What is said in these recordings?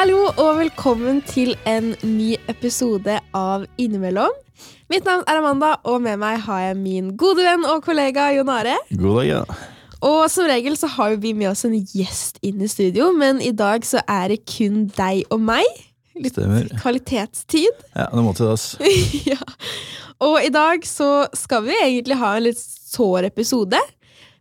Hallo og velkommen til en ny episode av Innimellom. Mitt navn er Amanda, og med meg har jeg min gode venn og kollega Jon Are. God dag, ja. Og som regel så har vi med oss en gjest inn i studio, men i dag så er det kun deg og meg. Litt Stemmer. kvalitetstid. Ja, det må til det, ass. ja. Og i dag så skal vi egentlig ha en litt sår episode.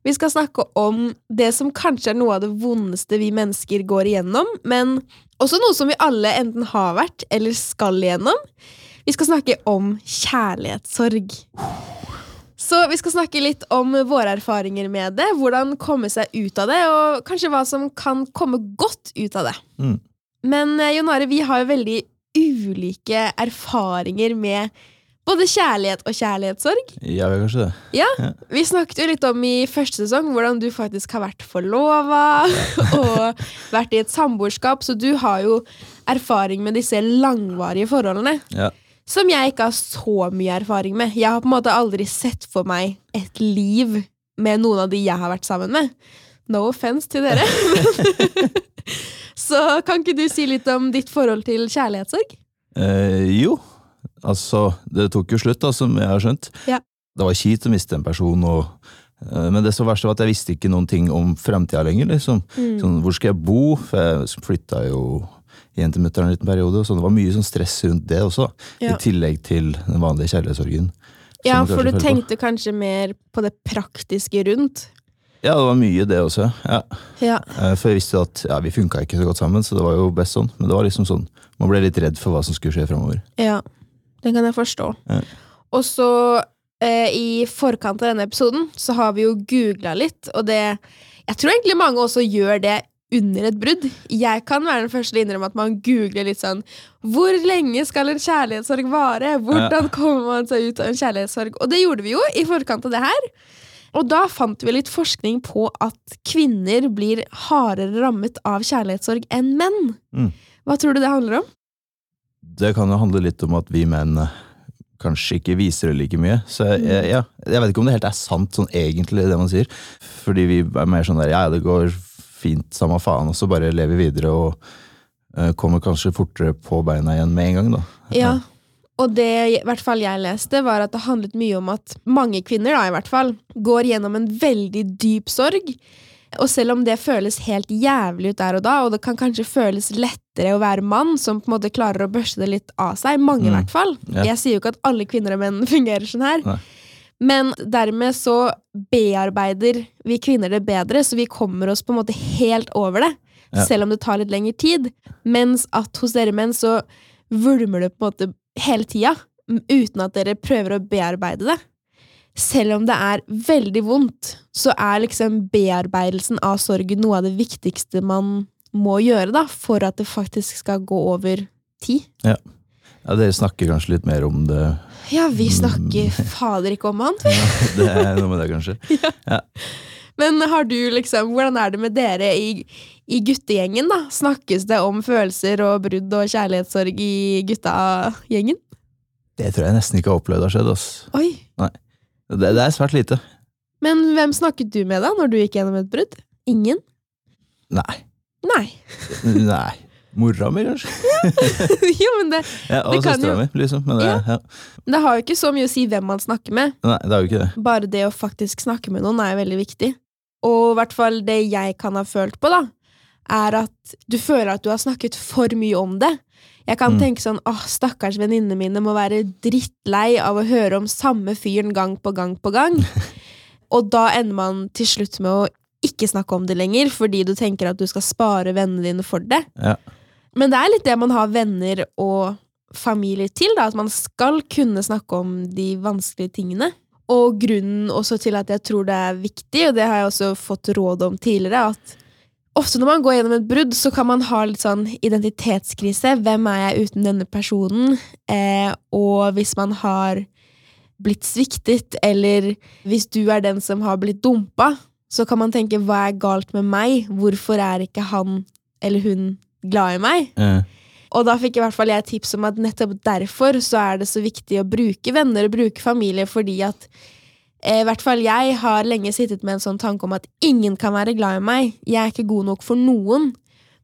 Vi skal snakke om det som kanskje er noe av det vondeste vi mennesker går igjennom, men også noe som vi alle enten har vært eller skal igjennom. Vi skal snakke om kjærlighetssorg. Så vi skal snakke litt om våre erfaringer med det, hvordan komme seg ut av det, og kanskje hva som kan komme godt ut av det. Mm. Men Jonare, Jon Are, vi har jo veldig ulike erfaringer med både kjærlighet og kjærlighetssorg. Ja, vi kanskje det. Ja, Vi snakket jo litt om i første sesong hvordan du faktisk har vært forlova og vært i et samboerskap, så du har jo erfaring med disse langvarige forholdene. Ja. Som jeg ikke har så mye erfaring med. Jeg har på en måte aldri sett for meg et liv med noen av de jeg har vært sammen med. No offense til dere. så kan ikke du si litt om ditt forhold til kjærlighetssorg? Eh, jo, altså, det tok jo slutt, da, som jeg har skjønt. Ja. Det var kjipt å miste en person, og, eh, men det så verste var at jeg visste ikke noen ting om fremtida lenger. liksom. Mm. Sånn, hvor skal jeg bo? For jeg flytta jo hjem til mutter'n en liten periode, så det var mye sånn stress rundt det også. Ja. I tillegg til den vanlige kjærlighetssorgen. Ja, for du tenkte på. kanskje mer på det praktiske rundt. Ja, det var mye det også. ja. Ja. Eh, For jeg visste at ja, vi funka ikke så godt sammen, så det var jo best sånn. Men det var liksom sånn, man ble litt redd for hva som skulle skje framover. Ja, det kan jeg forstå. Ja. Og så, eh, i forkant av denne episoden, så har vi jo googla litt, og det Jeg tror egentlig mange også gjør det under et brudd. Jeg kan være den første til å innrømme at man googler litt sånn Hvor lenge skal en kjærlighetssorg vare? Hvordan kommer man seg ut av en kjærlighetssorg? Og det gjorde vi jo i forkant av det her. Og da fant vi litt forskning på at kvinner blir hardere rammet av kjærlighetssorg enn menn. Mm. Hva tror du det handler om? Det kan jo handle litt om at vi menn eh, kanskje ikke viser det like mye. Så jeg, ja, jeg vet ikke om det helt er sant sånn egentlig, det man sier. Fordi vi er mer sånn der ja, det går fint, samme faen, og så bare lever vi videre og uh, kommer kanskje fortere på beina igjen med en gang, da. Ja, og det i hvert fall jeg leste, var at det handlet mye om at mange kvinner da, i hvert fall, går gjennom en veldig dyp sorg. Og selv om det føles helt jævlig ut der og da, og det kan kanskje føles lettere å være mann som på en måte klarer å børste det litt av seg, mange i Mm. hvert fall. Ja. Jeg sier jo ikke at alle kvinner og menn fungerer sånn her. Nei. Men dermed så bearbeider vi kvinner det bedre, så vi kommer oss på en måte helt over det. Ja. Selv om det tar litt lengre tid. Mens at hos dere menn så vulmer det på en måte hele tida, uten at dere prøver å bearbeide det. Selv om det er veldig vondt, så er liksom bearbeidelsen av sorgen noe av det viktigste man må gjøre da, for at det faktisk skal gå over tid. Ja, Dere snakker kanskje litt mer om det. Ja, vi snakker fader ikke om annet. Det er noe med det, kanskje. Men har du liksom, hvordan er det med dere i, i guttegjengen? da? Snakkes det om følelser og brudd og kjærlighetssorg i gutta-gjengen? Det tror jeg nesten ikke har opplevd har skjedd. Oi, Det, det er svært lite. Men hvem snakket du med da, når du gikk gjennom et brudd? Ingen? Nei. Nei. Nei. Mora mi, kanskje? jo, men det, Ja, og Det kan søstera mi, liksom. Men det, Ja. ja. det har jo ikke så mye å si hvem man snakker med. Nei, det er jo ikke det. Bare det å faktisk snakke med noen er jo veldig viktig. Og i hvert fall det jeg kan ha følt på, da, er at du føler at du har snakket for mye om det. Jeg kan Mm. tenke sånn åh, stakkars venninnene mine må være drittlei av å høre om samme fyren gang på gang på gang. Og da ender man til slutt med å ikke snakke om det lenger, fordi du tenker at du skal spare vennene dine for det. Ja. Men det er litt det man har venner og familie til, da, at man skal kunne snakke om de vanskelige tingene. Og grunnen også til at jeg tror det er viktig, og det har jeg også fått råd om tidligere, at ofte når man går gjennom et brudd, så kan man ha litt sånn identitetskrise. Hvem er jeg uten denne personen? Eh, og hvis man har blitt sviktet, eller hvis du er den som har blitt dumpa, så kan man tenke hva er galt med meg? Hvorfor er ikke han eller hun glad i meg? Eh, Og da fikk i hvert fall jeg tips om at nettopp derfor så er det så viktig å bruke venner og bruke familie, fordi at eh, i hvert fall jeg har lenge sittet med en sånn tanke om at ingen kan være glad i meg. Jeg er ikke god nok for noen.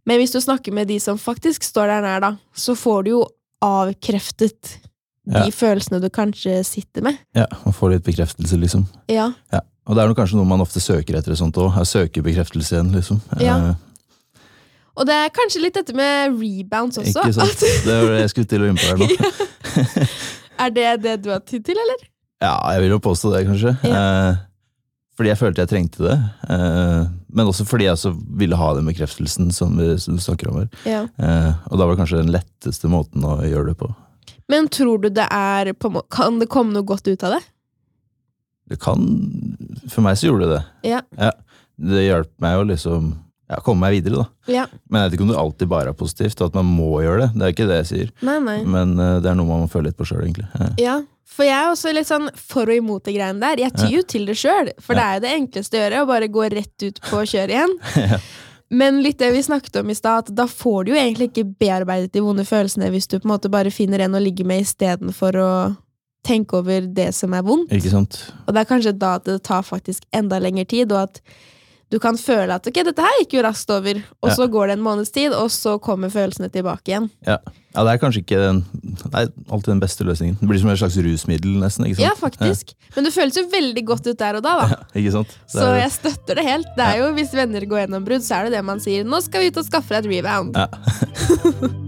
Men hvis du snakker med de som faktisk står der nær, da, så får du jo avkreftet de Ja. følelsene du kanskje sitter med. Ja, Man får litt bekreftelse, liksom. Ja. Ja. Og det er kanskje noe man ofte søker etter sånt òg. Søker bekreftelse igjen, liksom. Ja. Eh, Og det er kanskje litt dette med rebounds også. ikke sant? Det var det jeg skulle til å inn på her nå. ja. er det det du har tid til, eller? Ja, jeg vil jo påstå det, kanskje. Eh, fordi jeg følte jeg trengte det. Eh, men også fordi jeg også ville ha den bekreftelsen som, vi- som du snakker om her. Ja. Eh, og da var det kanskje den letteste måten å gjøre det på. Men tror du det er Kan det komme noe godt ut av det? Det kan For meg så gjorde det det. Ja. Det hjalp meg å liksom ja, komme meg videre, da. Ja. Men jeg vet ikke om det alltid bare er positivt, og at man må gjøre det. Det er ikke det jeg sier. Nei, nei. Men uh, det er noe man må føle litt på sjøl, egentlig. Ja. Ja, for jeg er også litt sånn for og imot de greiene der. Jeg tyr jo til det sjøl, for det er jo det enkleste å gjøre, å bare gå rett ut på kjøret igjen. Ja. Men litt det vi snakket om i stad, at da får du jo egentlig ikke bearbeidet de vonde følelsene hvis du på en måte bare finner en å ligge med istedenfor å tenke over det som er vondt. Ikke sant? Og det er kanskje da at det tar faktisk enda lengre tid, og at du kan føle at ok, dette her gikk jo raskt over, og Ja. så går det en måneds tid, og så kommer følelsene tilbake igjen. Ja. ja, det er kanskje ikke den, det er alltid den beste løsningen. Det blir som et slags rusmiddel, nesten. ikke sant? Ja, faktisk. Men det føles jo veldig godt ut der og da, da. Ja, ikke sant? Er... Så jeg støtter det helt. Det er jo Hvis venner går gjennom brudd, så er det det man sier. Nå skal vi ut og skaffe deg et rebound. Ja.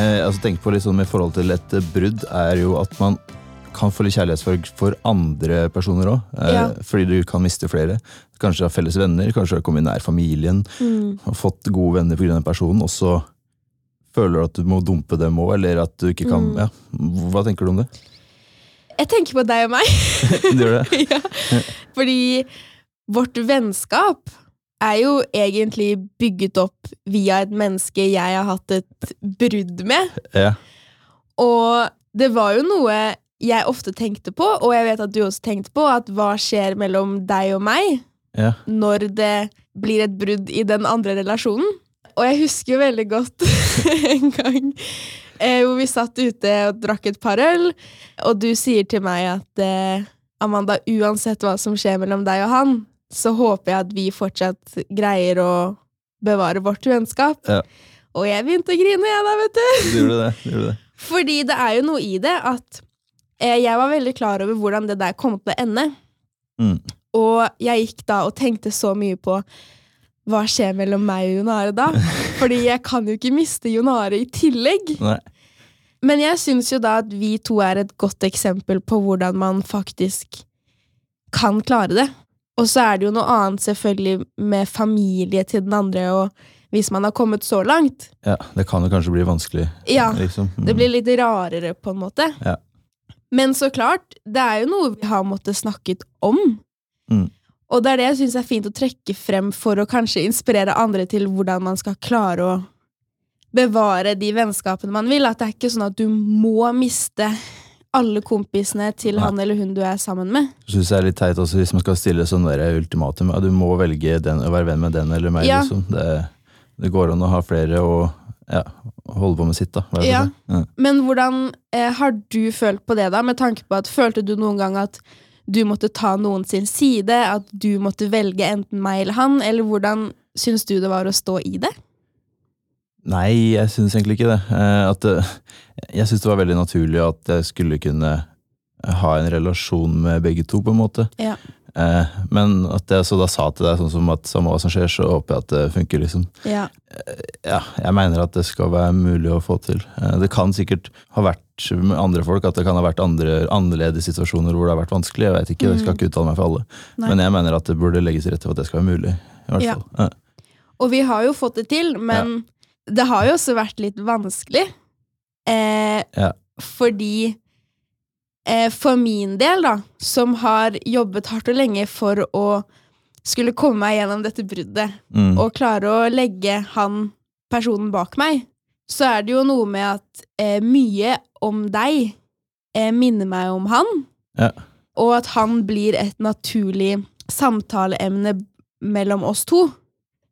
Eh, altså tenk på litt sånn med forhold til et brudd, er jo at man kan få litt kjærlighetssorg for andre personer òg. Eh, Ja. Fordi du kan miste flere. Kanskje har felles venner, kanskje har kommet nær familien. Mm. Har fått gode venner pga. den personen, og så føler du at du må dumpe dem òg, eller at du ikke kan Mm. ja. Hva tenker du om det? Jeg tenker på deg og meg. Du gjør det? ja. Fordi vårt vennskap er jo egentlig bygget opp via et menneske jeg har hatt et brudd med. Ja. Og det var jo noe jeg ofte tenkte på, og jeg vet at du også tenkte på, at hva skjer mellom deg og meg ja. når det blir et brudd i den andre relasjonen. Og jeg husker jo veldig godt en gang eh, hvor vi satt ute og drakk et par øl, og du sier til meg at eh, Amanda, uansett hva som skjer mellom deg og han, så håper jeg at vi fortsatt greier å bevare vårt vennskap. Ja. Og jeg begynte å grine, jeg da, vet du. Du det. Du gjorde det. Fordi det er jo noe i det at eh, jeg var veldig klar over hvordan det der kom til å ende. Mm. Og jeg gikk da og tenkte så mye på hva skjer mellom meg og Jonare da? Fordi jeg kan jo ikke miste Jonare i tillegg. Nei. Men jeg syns jo da at vi to er et godt eksempel på hvordan man faktisk kan klare det. Og så er det jo noe annet selvfølgelig med familie til den andre, og hvis man har kommet så langt. Ja, det kan jo kanskje bli vanskelig, Ja, liksom. Mm. det blir litt rarere på en måte. Ja. Men så klart, det er jo noe vi har måttet snakket om. Mm. Og det er det jeg syns er fint å trekke frem for å kanskje inspirere andre til hvordan man skal klare å bevare de vennskapene man vil. At det er ikke sånn at du må miste alle kompisene til Nei. han eller hun du er sammen med. Synes jeg er litt teit også hvis man skal stille sånn der ultimatum. Ja, du må velge den, å være venn med den eller meg. Ja. Liksom. Det, det går an å ha flere og ja, holde på med sitt, da. Ja. Ja. Men hvordan eh, har du følt på det, da? Med tanke på at Følte du noen gang at du måtte ta noen sin side? At du måtte velge enten meg eller han? Eller hvordan syns du det var å stå i det? Nei, jeg syns egentlig ikke det. Eh, At jeg syns det var veldig naturlig at jeg skulle kunne ha en relasjon med begge to, på en måte. Ja. Eh, Men at jeg så da sa til deg sånn som at samme hva som skjer, så håper jeg at det funker, liksom. Ja. Ja, jeg mener at det skal være mulig å få til. Eh, Det kan sikkert ha vært med andre folk, at det kan ha vært andre, annerledes situasjoner hvor det har vært vanskelig. Jeg vet ikke, jeg skal ikke uttale meg for alle. Nei. Men jeg mener at det burde legges til rette for at det skal være mulig. i hvert Ja. fall. Ja. Og vi har jo fått det til, men det har jo også vært litt vanskelig. Eh, Ja. Fordi eh, For min del, da, som har jobbet hardt og lenge for å skulle komme meg gjennom dette bruddet, Mm. og klare å legge han personen bak meg, så er det jo noe med at eh, mye om deg eh, minner meg om han, Ja. og at han blir et naturlig samtaleemne mellom oss to.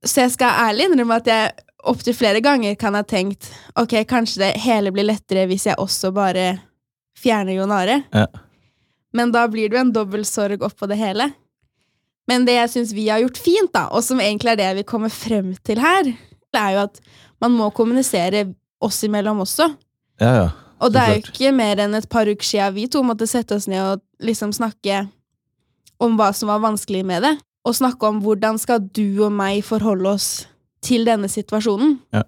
Så jeg skal ærlig innrømme at jeg opptil flere ganger kan ha tenkt ok, kanskje det hele blir lettere hvis jeg også bare fjerner Jon Are. Ja. Men da blir det jo en dobbel sorg oppå det hele. Men det jeg syns vi har gjort fint, da, og som egentlig er det vi kommer frem til her, det er jo at man må kommunisere oss imellom også. Ja, ja. Og det er jo ikke mer enn et par uker siden vi to måtte sette oss ned og liksom snakke om hva som var vanskelig med det. Og snakke om hvordan skal du og meg forholde oss til denne situasjonen. Ja.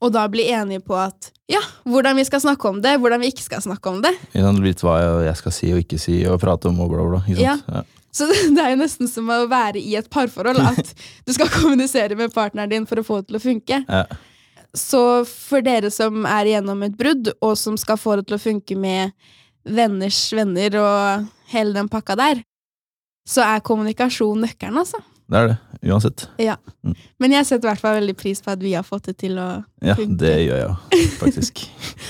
Og da bli enige på at ja, hvordan vi skal snakke om det, hvordan vi ikke skal snakke om det. Sant, Litt hva jeg skal si og ikke si, og prate om og bla, bla. Ikke sant? Ja. Så det er jo nesten som å være i et parforhold, at du skal kommunisere med partneren din for å få det til å funke. Ja. Så for dere som er igjennom et brudd, og som skal få det til å funke med venners venner og hele den pakka der, så er kommunikasjon nøkkelen, altså. Det er det. Uansett. Men jeg setter i hvert fall veldig pris på at vi har fått det til å Ja, funke. det gjør jeg faktisk.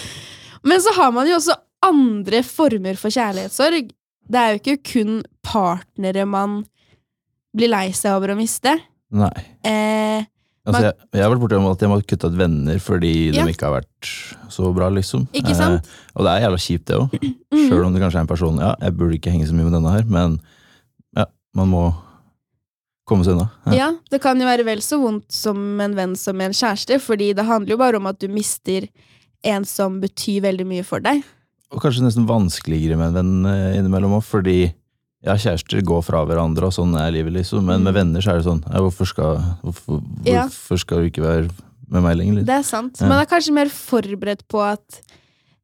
Men så har man jo også andre former for kjærlighetssorg. Det er jo ikke kun partnere man blir lei seg over å miste. Nei. Eh, Altså, jeg, jeg har vært borti at jeg må kutte ut venner fordi Ja. de ikke har vært så bra, liksom. Ikke sant? Eh, og det er jævla kjipt, det òg. Mm. Sjøl om det kanskje er en person Ja, jeg burde ikke henge så mye med denne her, men ja, man må komme seg unna. Ja. Ja, det kan jo være vel så vondt som en venn som en kjæreste, fordi det handler jo bare om at du mister en som betyr veldig mye for deg. Og kanskje nesten vanskeligere med en venn eh, innimellom òg, fordi ja, kjærester går fra hverandre, og sånn er livet, liksom. Men med Mm. venner så er det sånn ja, hvorfor, skal, hvorfor, hvorfor skal du ikke være med meg lenger? Liksom? Det er sant. Man er kanskje mer forberedt på at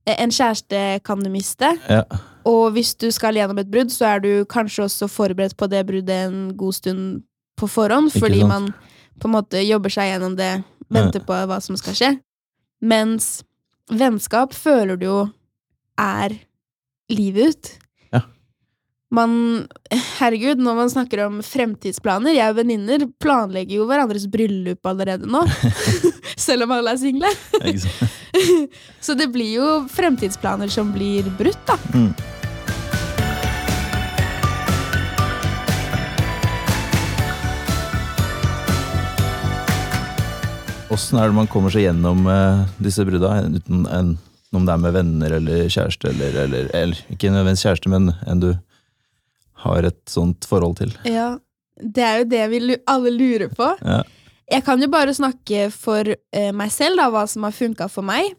eh, en kjæreste kan du miste, Ja. og hvis du skal gjennom et brudd, så er du kanskje også forberedt på det bruddet en god stund på forhånd, Ikke fordi sant? man på en måte jobber seg gjennom det, venter på hva som skal skje. Mens vennskap føler du jo er livet ut. Ja. Man Herregud, når man snakker om fremtidsplaner Jeg og venninner planlegger jo hverandres bryllup allerede nå. Selv om alle er single. Så det blir jo fremtidsplaner som blir brutt, da. Mm. Åssen er det man kommer seg gjennom eh, disse brudda, uten en, om det er med venner eller kjæreste, eller, eller, eller ikke nødvendigvis kjæreste, men en du har et sånt forhold til? Ja, Det er jo det vi alle lurer på. Ja. Jeg kan jo bare snakke for eh, meg selv, da, hva som har funka for meg.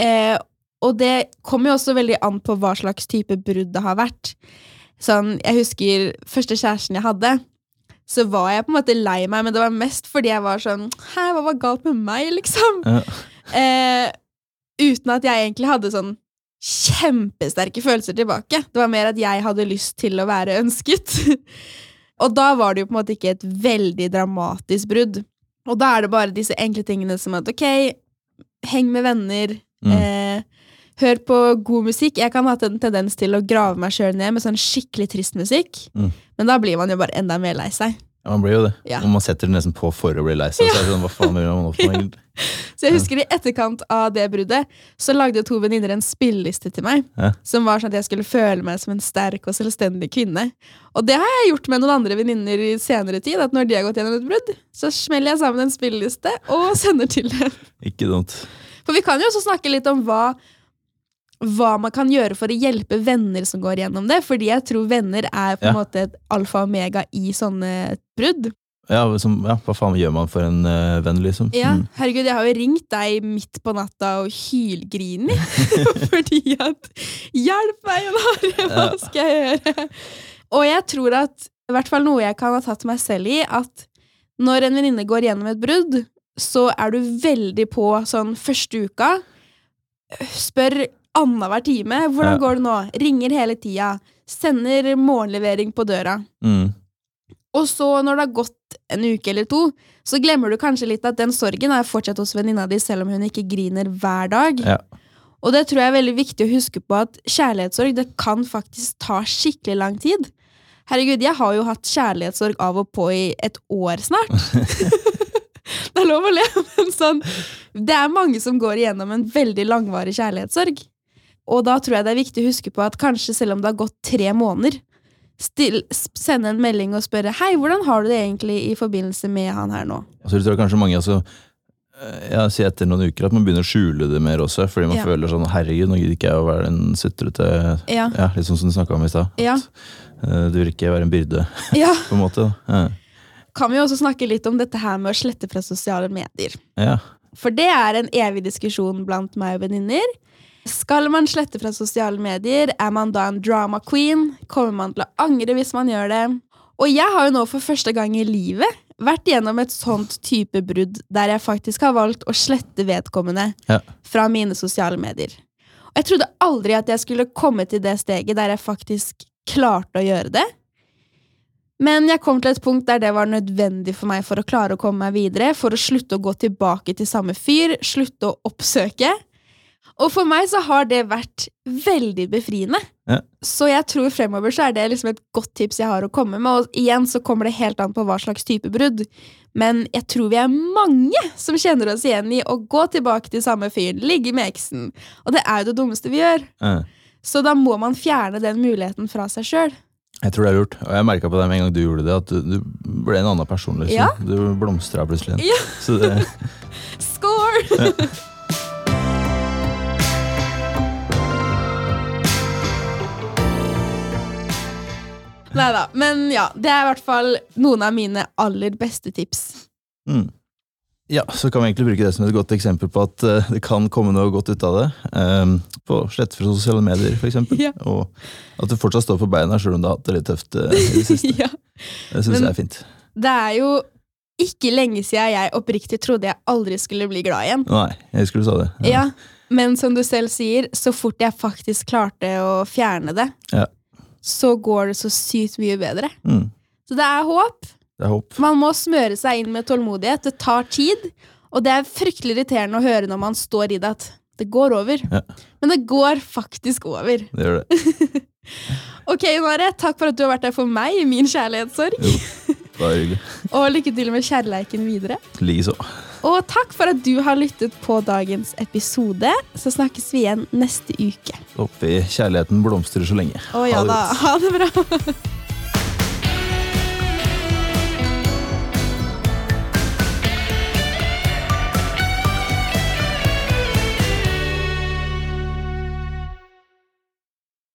Eh, og det kommer jo også veldig an på hva slags type brudd det har vært. Sånn, Jeg husker første kjæresten jeg hadde. Så var jeg på en måte lei meg, men det var mest fordi jeg var sånn Hæ, hva var galt med meg, liksom? Ja. Eh, uten at jeg egentlig hadde sånn kjempesterke følelser tilbake. Det var mer at jeg hadde lyst til å være ønsket. og da var det jo på en måte ikke et veldig dramatisk brudd. Og da er det bare disse enkle tingene som at ok, heng med venner, Mm. eh, hør på god musikk. Jeg kan ha en tendens til å grave meg sjøl ned med sånn skikkelig trist musikk. Mm. Men da blir man jo bare enda mer lei seg. Ja, man blir jo det. Ja. Og man setter det nesten på for å bli lei seg. Så er det sånn, hva faen gjør man for? Så jeg husker i etterkant av det bruddet, så lagde to venninner en spilleliste til meg. Ja. Som var sånn at jeg skulle føle meg som en sterk og selvstendig kvinne. Og det har jeg gjort med noen andre venninner i senere tid. At når de har gått gjennom et brudd, så smeller jeg sammen en spilleliste og sender til dem. Ikke dumt. For vi kan jo også snakke litt om hva, hva man kan gjøre for å hjelpe venner som går gjennom det. Fordi jeg tror venner er på en Ja. måte et alfa og omega i sånne brudd. Ja, som, ja, hva faen gjør man for en uh, venn, liksom? Ja, Mm. herregud, jeg har jo ringt deg midt på natta og hylgriner. fordi at Hjelp meg, Are! Hva skal jeg gjøre? Og jeg tror at, i hvert fall noe jeg kan ha tatt meg selv i, at når en venninne går gjennom et brudd, så er du veldig på sånn første uka. Spør annenhver time. Hvordan går det nå? Ringer hele tida. Sender morgenlevering på døra. Mm. Og så, når det har gått en uke eller to, så glemmer du kanskje litt at den sorgen er fortsatt hos venninna di, selv om hun ikke griner hver dag. Ja. Og det tror jeg er veldig viktig å huske på at kjærlighetssorg det kan faktisk ta skikkelig lang tid. Herregud, jeg har jo hatt kjærlighetssorg av og på i et år snart. det er lov å le, men sånn Det er mange som går igjennom en veldig langvarig kjærlighetssorg. Og da tror jeg det er viktig å huske på at kanskje selv om det har gått tre måneder, still, sende en melding og spørre Hei, hvordan har du det egentlig i forbindelse med han her nå? Altså, du tror kanskje mange også jeg sier etter noen uker at man begynner å skjule det mer også, fordi man Ja. føler sånn herregud, nå gidder ikke jeg å være en sutrete Ja. Ja, litt sånn som du snakka om i stad. Ja. Eh, Du vil ikke være en byrde, ja. på en måte. Ja. Kan vi også snakke litt om dette her med å slette fra sosiale medier. Ja. For det er en evig diskusjon blant meg og venninner. Skal man slette fra sosiale medier? Er man da en drama queen? Kommer man til å angre hvis man gjør det? Og jeg har jo nå for første gang i livet vært gjennom et sånt type brudd der jeg faktisk har valgt å slette vedkommende Ja. fra mine sosiale medier. Og jeg trodde aldri at jeg skulle komme til det steget der jeg faktisk klarte å gjøre det. Men jeg kom til et punkt der det var nødvendig for meg for å klare å komme meg videre, for å slutte å gå tilbake til samme fyr, slutte å oppsøke. Og for meg så har det vært veldig befriende. Ja. Så jeg tror fremover så er det liksom et godt tips jeg har å komme med. Og igjen så kommer det helt an på hva slags type brudd. Men jeg tror vi er mange som kjenner oss igjen i å gå tilbake til samme fyr, ligge med eksen. Og det er jo det dummeste vi gjør. Ja. Så da må man fjerne den muligheten fra seg sjøl. Jeg tror det er lurt. Og jeg merka på det med en gang du gjorde det, at du, du ble en annen person. liksom. Ja. Du blomstra plutselig. Ja. Så det, Score! Nei da. Men ja, det er i hvert fall noen av mine aller beste tips. mm. Ja, så kan vi egentlig bruke det som et godt eksempel på at eh, det kan komme noe godt ut av det. Um, på slett fra sosiale medier, eksempel. Ja. Og at du fortsatt står på beina, selv om du har hatt det litt tøft eh, i det siste. ja. Det syns jeg er fint. Det er jo ikke lenge siden jeg oppriktig trodde jeg aldri skulle bli glad igjen. Nei, jeg husker du sa det. Ja, Men som du selv sier, så fort jeg faktisk klarte å fjerne det, Ja. Så går det så sykt mye bedre. Mm. Så det er håp. Det er håp. Man må smøre seg inn med tålmodighet. Det tar tid. Og det er fryktelig irriterende å høre når man står i det at det går over. Ja. Men det går faktisk over. Det gjør det. Ok, Mare, takk for at du har vært der for meg i min kjærlighetssorg. Jo, bare hyggelig. Og lykke til med kjærleiken videre. Likeså. Og takk for at du har lyttet på dagens episode. Så snakkes vi igjen neste uke. Håper kjærligheten blomstrer så lenge. Å ja da. Ha det bra.